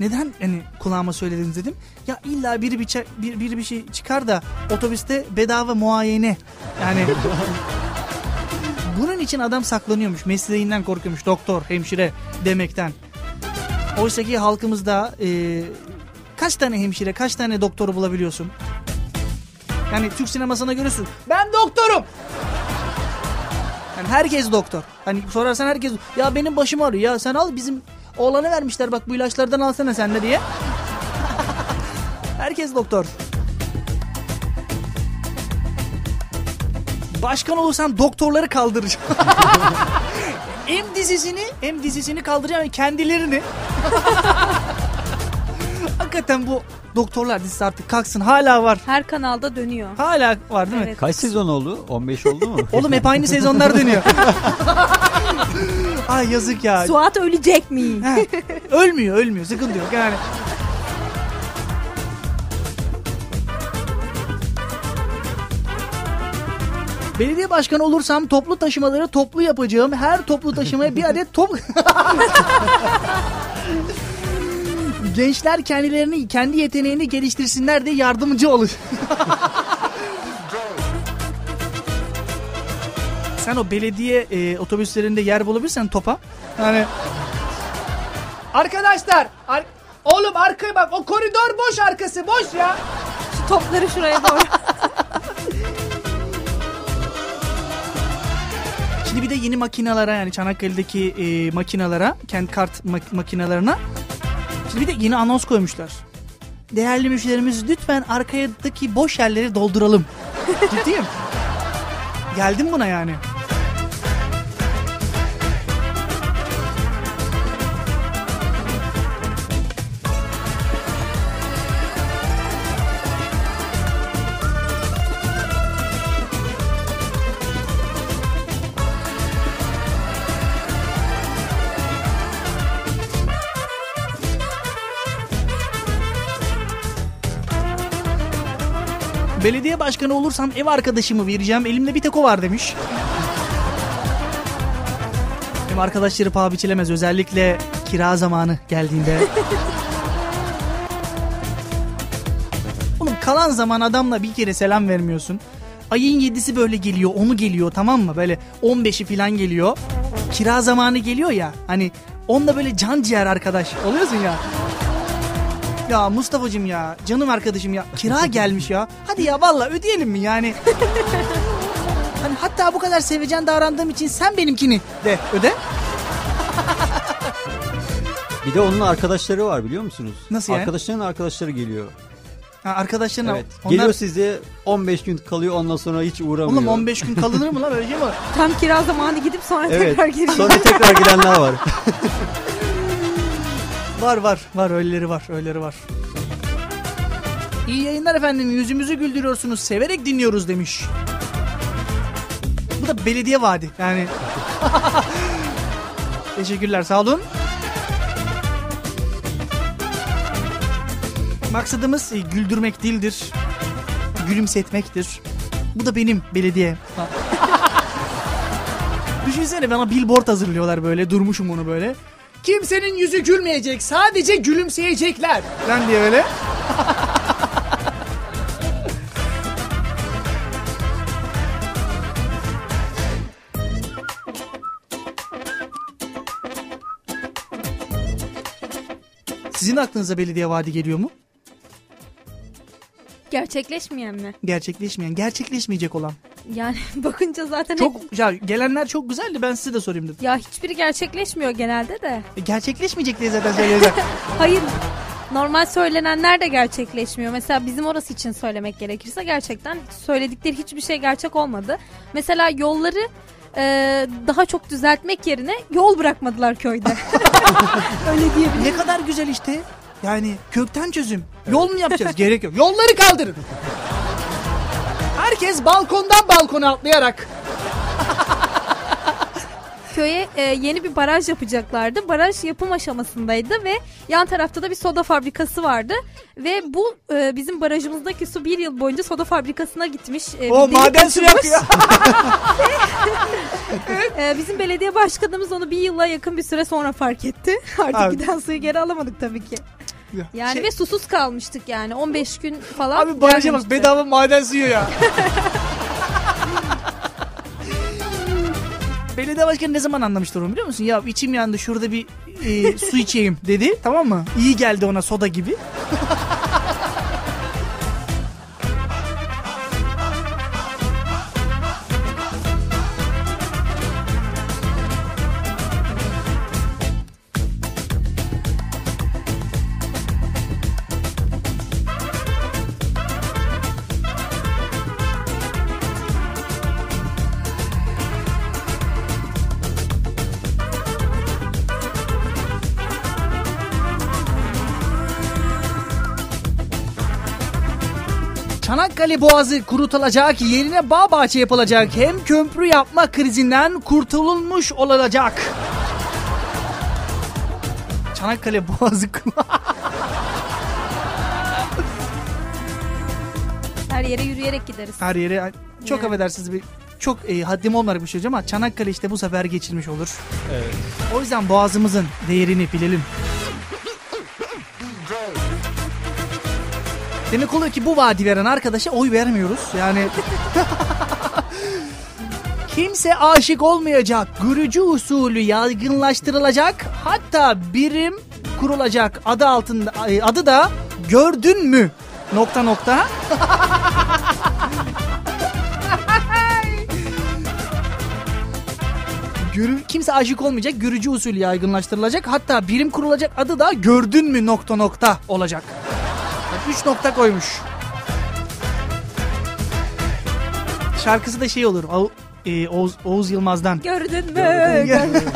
Neden hani kulağıma söylediniz dedim. Ya illa biri bir, ça- bir, biri bir şey çıkar da otobüste bedava muayene. Yani bunun için adam saklanıyormuş. Mesleğinden korkuyormuş. Doktor, hemşire demekten. Oysa ki halkımızda e, kaç tane hemşire, kaç tane doktoru bulabiliyorsun? Yani Türk sinemasına görüyorsun. Ben doktorum. Yani herkes doktor. Hani sorarsan herkes ya benim başım ağrıyor ya sen al bizim oğlanı vermişler bak bu ilaçlardan alsana sen de diye. herkes doktor. Başkan olursam doktorları kaldıracağım. hem dizisini hem dizisini kaldıracağım kendilerini. Hakikaten bu doktorlar dizisi artık kalksın hala var. Her kanalda dönüyor. Hala var değil mi? Evet. Kaç sezon oldu? 15 oldu mu? Oğlum hep aynı sezonlar dönüyor. Ay yazık ya. Suat ölecek mi? He, ölmüyor ölmüyor sıkıntı yok yani. Belediye başkanı olursam toplu taşımaları toplu yapacağım. Her toplu taşımaya bir adet top... Gençler kendilerini, kendi yeteneğini geliştirsinler diye yardımcı olur. Sen o belediye e, otobüslerinde yer bulabilirsen topa. Yani Arkadaşlar. ar- Oğlum arkaya bak o koridor boş arkası boş ya. Şu topları şuraya doğru. Şimdi bir de yeni makinalara yani Çanakkale'deki e, makinalara, kent kart mak- makinalarına şimdi bir de yeni anons koymuşlar. Değerli müşterimiz lütfen arkadaki boş yerleri dolduralım. Ciddiyim. Geldim buna yani. Belediye başkanı olursam ev arkadaşımı vereceğim. Elimde bir tek o var demiş. Ev arkadaşları paha biçilemez. Özellikle kira zamanı geldiğinde. Oğlum kalan zaman adamla bir kere selam vermiyorsun. Ayın yedisi böyle geliyor, onu geliyor tamam mı? Böyle 15'i falan geliyor. Kira zamanı geliyor ya. Hani onunla böyle can ciğer arkadaş oluyorsun ya. Ya Mustafa'cığım ya canım arkadaşım ya kira gelmiş ya. Hadi ya valla ödeyelim mi yani? hani hatta bu kadar sevecen davrandığım için sen benimkini de öde. Bir de onun arkadaşları var biliyor musunuz? Nasıl yani? Arkadaşların arkadaşları geliyor. Ha, arkadaşların Evet. onlar... Geliyor size 15 gün kalıyor ondan sonra hiç uğramıyor. Oğlum 15 gün kalınır mı lan öyle şey mi var? Tam kira zamanı gidip sonra Evet. tekrar geliyor. Sonra tekrar gidenler var. Var var var öyleleri var öyleleri var. İyi yayınlar efendim yüzümüzü güldürüyorsunuz severek dinliyoruz demiş. Bu da belediye vaadi yani. Teşekkürler sağ olun. Maksadımız e, güldürmek değildir. Gülümsetmektir. Bu da benim belediye. Düşünsene bana billboard hazırlıyorlar böyle durmuşum onu böyle. Kimsenin yüzü gülmeyecek sadece gülümseyecekler. Ben diye öyle. Sizin aklınıza belediye vaadi geliyor mu? Gerçekleşmeyen mi? Gerçekleşmeyen, gerçekleşmeyecek olan. Yani bakınca zaten hep- Çok ya gelenler çok güzeldi ben size de sorayım dedim. ya hiçbiri gerçekleşmiyor genelde de. E, gerçekleşmeyecek diye zaten söylüyorlar. Hayır. Normal söylenenler de gerçekleşmiyor. Mesela bizim orası için söylemek gerekirse gerçekten söyledikleri hiçbir şey gerçek olmadı. Mesela yolları e, daha çok düzeltmek yerine yol bırakmadılar köyde. Öyle diyebilirim. ne kadar güzel işte. Yani kökten çözüm. Yol mu yapacağız? Gerek yok. Yolları kaldırın. Herkes balkondan balkona atlayarak. Köye e, yeni bir baraj yapacaklardı. Baraj yapım aşamasındaydı ve yan tarafta da bir soda fabrikası vardı. Ve bu e, bizim barajımızdaki su bir yıl boyunca soda fabrikasına gitmiş. E, O maden suyu akıyor. E, bizim belediye başkanımız onu bir yıla yakın bir süre sonra fark etti. Artık Abi. giden suyu geri alamadık tabii ki. Yani Şey- ve susuz kalmıştık yani 15 gün falan. Abi baraja bak gelmemişti. bedava maden suyu ya. Belediye başkanı ne zaman anlamıştır onu biliyor musun? Ya içim yandı şurada bir e, su içeyim dedi tamam mı? İyi geldi ona soda gibi. Boğazı kurutulacak, yerine bağ bahçe yapılacak. Hem köprü yapma krizinden kurtululmuş olacak. Çanakkale Boğazı Her yere yürüyerek gideriz. her yere çok Yani. affedersiniz bir çok e, haddim olmayarak bir şey ama Çanakkale işte bu sefer geçilmiş olur. Evet. O yüzden boğazımızın değerini bilelim. Demek oluyor ki bu vaadi veren arkadaşa oy vermiyoruz. Yani kimse aşık olmayacak. Görücü usulü yaygınlaştırılacak. Hatta birim kurulacak. Adı altında e, adı da gördün mü? Nokta nokta. Görü, kimse aşık olmayacak. Görücü usulü yaygınlaştırılacak. Hatta birim kurulacak adı da gördün mü nokta nokta olacak. Bak, Üç nokta koymuş. Şarkısı da şey olur. Av- e, Oğuz, Oğuz Yılmaz'dan. Gördün mü? Gördün.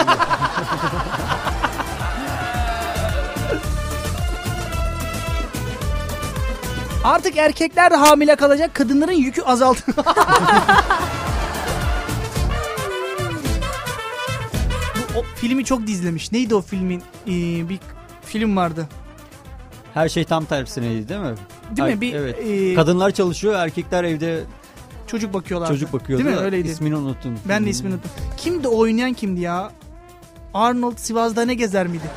Artık erkekler de hamile kalacak. Kadınların yükü azalt. Bu, o filmi çok dizlemiş. Neydi o filmin? Ee, bir film vardı. Her şey tam tersineydi değil mi? Değil mi? Bir, evet. e, Kadınlar çalışıyor, erkekler evde Çocuk bakıyorlar. çocuk bakıyordu. Değil mi? Öyleydi. İsmini unuttum. Ben de ismini unuttum. Kimdi o oynayan kimdi ya? Arnold Sivas'da ne gezer miydi?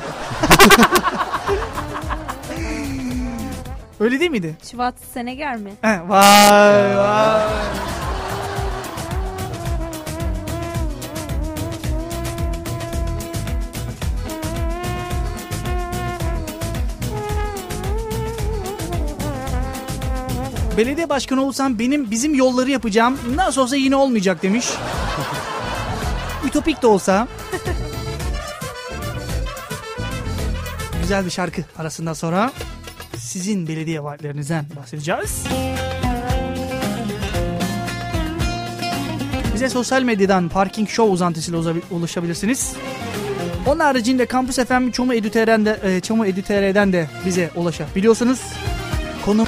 Öyle değil miydi? Şubat Seneger mi? He, vay vay. Belediye başkanı olsam benim bizim yolları yapacağım. Nasıl olsa yine olmayacak demiş. Ütopik de olsa. Güzel bir şarkı arasından sonra sizin belediye vaatlerinizden bahsedeceğiz. Bize sosyal medyadan Parking Show uzantısıyla uza- ulaşabilirsiniz. Onun haricinde Campus FM Çomu Edüter'den de, e, Çomu Edüter'den de bize ulaşabiliyorsunuz. Konu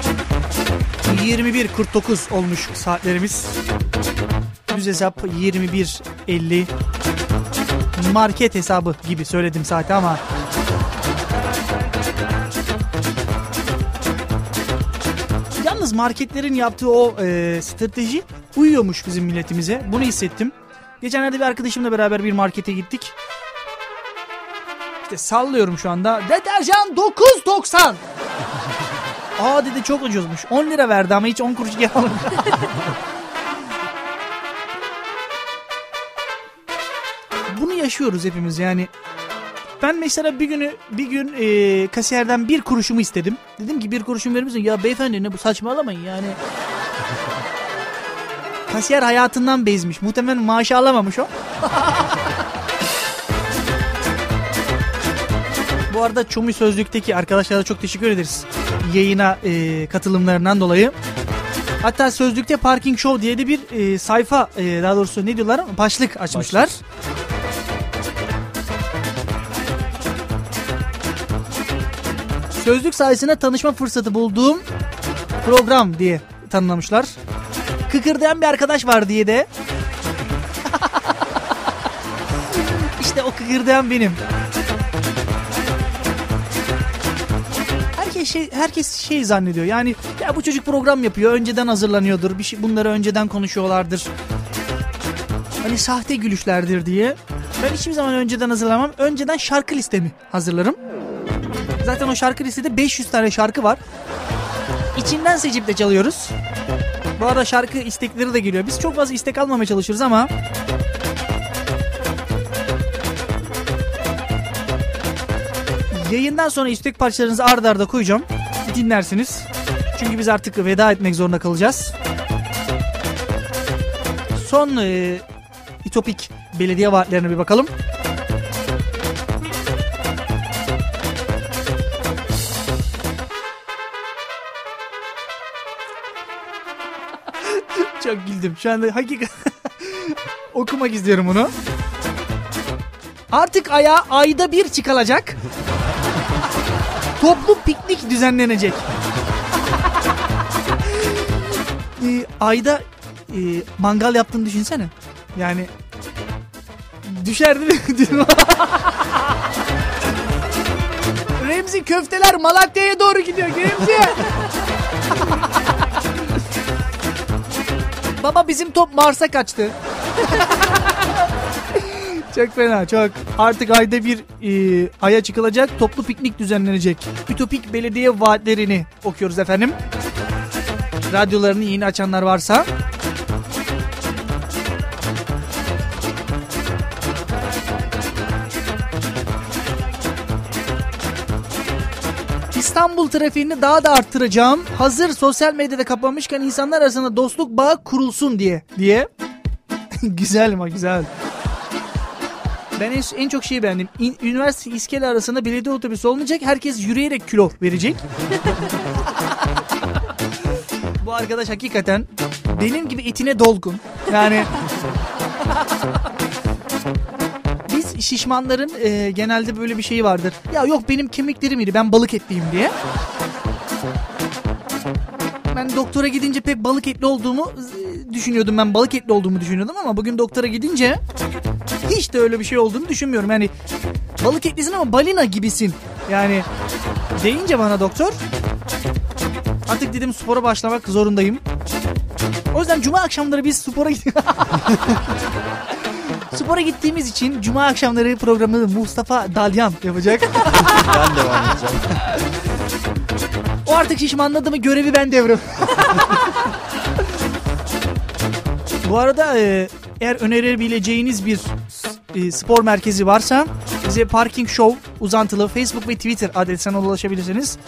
21.49 olmuş saatlerimiz. Düz hesap 21.50. Market hesabı gibi söyledim saati ama Yalnız marketlerin yaptığı o e, strateji uyuyormuş bizim milletimize. Bunu hissettim. Geçenlerde bir arkadaşımla beraber bir markete gittik. İşte sallıyorum şu anda. Deterjan 9.90. Aa dedi çok ucuzmuş. 10 lira verdi ama hiç 10 kuruş geri almadı. Bunu yaşıyoruz hepimiz yani. Ben mesela bir günü bir gün e, kasiyerden bir kuruşumu istedim. Dedim ki bir kuruşum verir misin? Ya beyefendi ne bu saçmalamayın yani. Kasiyer hayatından bezmiş. Muhtemelen maaşı alamamış o. Bu arada Çumi Sözlük'teki arkadaşlara çok teşekkür ederiz. Yayına e, katılımlarından dolayı. Hatta Sözlük'te Parking Show diye de bir e, sayfa e, daha doğrusu ne diyorlar başlık açmışlar. Sözlük sayesinde tanışma fırsatı bulduğum program diye tanımlamışlar. Kıkırdayan bir arkadaş var diye de. işte o kıkırdayan benim. Şey, herkes şey zannediyor. Yani ya bu çocuk program yapıyor. Önceden hazırlanıyordur. Bir şey, bunları önceden konuşuyorlardır. Hani sahte gülüşlerdir diye. Ben hiçbir zaman önceden hazırlamam. Önceden şarkı listemi hazırlarım. Zaten o şarkı listede 500 tane şarkı var. İçinden seçip de çalıyoruz. Bu arada şarkı istekleri de geliyor. Biz çok fazla istek almamaya çalışıyoruz ama Yayından sonra istek parçalarınızı ardarda arda koyacağım. Dinlersiniz. Çünkü biz artık veda etmek zorunda kalacağız. Son e, İtopik belediye vaatlerine bir bakalım. Çok güldüm. Şu anda hakikaten okumak istiyorum bunu. Artık aya ayda bir çıkılacak. Toplu piknik düzenlenecek. Ee, ayda e, mangal yaptığını düşünsene. Yani düşer değil mi? Remzi köfteler Malatya'ya doğru gidiyor Remzi. Baba bizim top Mars'a kaçtı. çok fena çok. Artık ayda bir e, aya çıkılacak toplu piknik düzenlenecek. Ütopik belediye vaatlerini okuyoruz efendim. Radyolarını yeni açanlar varsa. İstanbul trafiğini daha da arttıracağım. Hazır sosyal medyada kapanmışken insanlar arasında dostluk bağı kurulsun diye. Diye. güzel mi güzel. Ben en, en çok şeyi beğendim. İn, üniversite iskele arasında belediye otobüsü olmayacak. Herkes yürüyerek kilo verecek. Bu arkadaş hakikaten benim gibi etine dolgun. Yani biz şişmanların e, genelde böyle bir şeyi vardır. Ya yok benim kemiklerim iri ben balık etliyim diye. Doktora gidince pek balık etli olduğumu e, düşünüyordum. Ben balık etli olduğumu düşünüyordum ama bugün doktora gidince hiç de öyle bir şey olduğunu düşünmüyorum. Yani balık etlisin ama balina gibisin. Yani deyince bana doktor artık dedim spora başlamak zorundayım. O yüzden cuma akşamları biz spora gidiyoruz. Spora gittiğimiz için cuma akşamları programı Mustafa Dalyan yapacak. Ben devam edeceğim. O artık şişmanladı mı görevi ben devrim. Bu arada e, eğer önerebileceğiniz bir e, spor merkezi varsa bize Parking Show uzantılı Facebook ve Twitter adresinden ulaşabilirsiniz.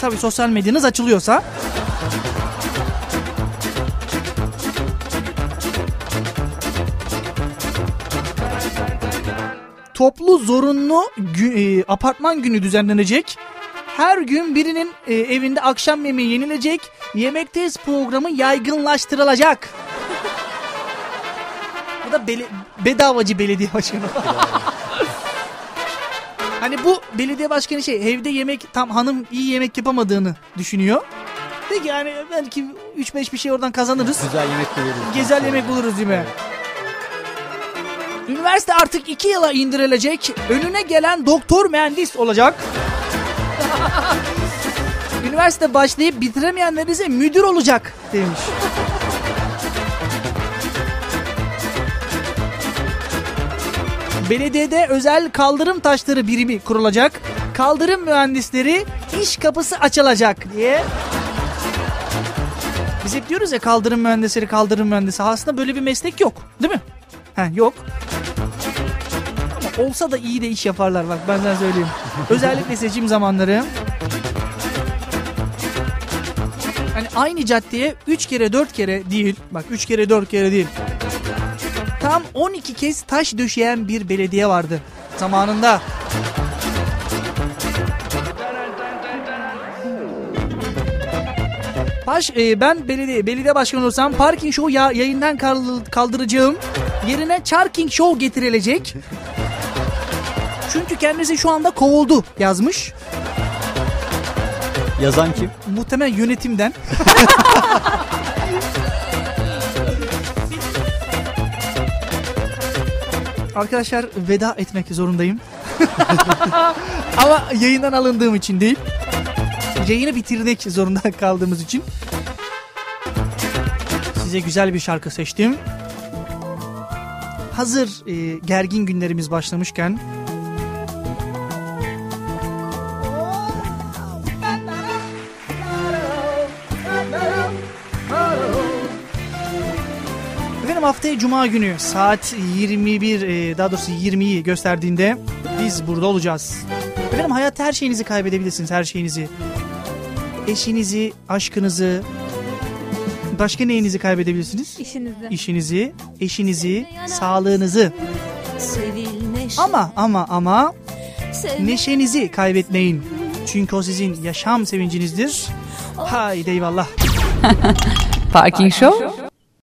Tabi sosyal medyanız açılıyorsa. Toplu zorunlu gü- e, apartman günü düzenlenecek. Her gün birinin e, evinde akşam yemeği yenilecek. Yemekteyiz programı yaygınlaştırılacak. Bu da bele- bedavacı belediye başkanı. hani bu belediye başkanı şey evde yemek tam hanım iyi yemek yapamadığını düşünüyor. Peki yani belki 3-5 bir şey oradan kazanırız. Güzel yemek veririz. Güzel yemek buluruz değil mi? Üniversite artık 2 yıla indirilecek. Önüne gelen doktor mühendis olacak. Üniversite başlayıp bitiremeyenler ise müdür olacak demiş. Belediyede özel kaldırım taşları birimi kurulacak. Kaldırım mühendisleri iş kapısı açılacak diye. Biz hep diyoruz ya kaldırım mühendisleri kaldırım mühendisi. Aslında böyle bir meslek yok değil mi? Ha, yok. Olsa da iyi de iş yaparlar bak ben sana söyleyeyim. Özellikle seçim zamanları. Hani aynı caddeye 3 kere 4 kere değil. Bak 3 kere 4 kere değil. Tam 12 kez taş döşeyen bir belediye vardı zamanında. Baş, e, ben belediye, belediye başkanı olsam parking show ya, yayından kal- kaldıracağım. Yerine charking show getirilecek. Çünkü kendisi şu anda kovuldu yazmış. Yazan kim? Muhtemelen yönetimden. Arkadaşlar veda etmek zorundayım. Ama yayından alındığım için değil. Yayını bitirdik zorunda kaldığımız için. Size güzel bir şarkı seçtim. Hazır e, gergin günlerimiz başlamışken haftaya Cuma günü saat 21 e, daha doğrusu 20'yi gösterdiğinde biz burada olacağız. Efendim hayatta her şeyinizi kaybedebilirsiniz her şeyinizi. Eşinizi, aşkınızı, başka neyinizi kaybedebilirsiniz? İşinizi. İşinizi, eşinizi, sağlığınızı. Ama ama ama neşenizi kaybetmeyin. Çünkü o sizin yaşam sevincinizdir. Haydi eyvallah. Parking Show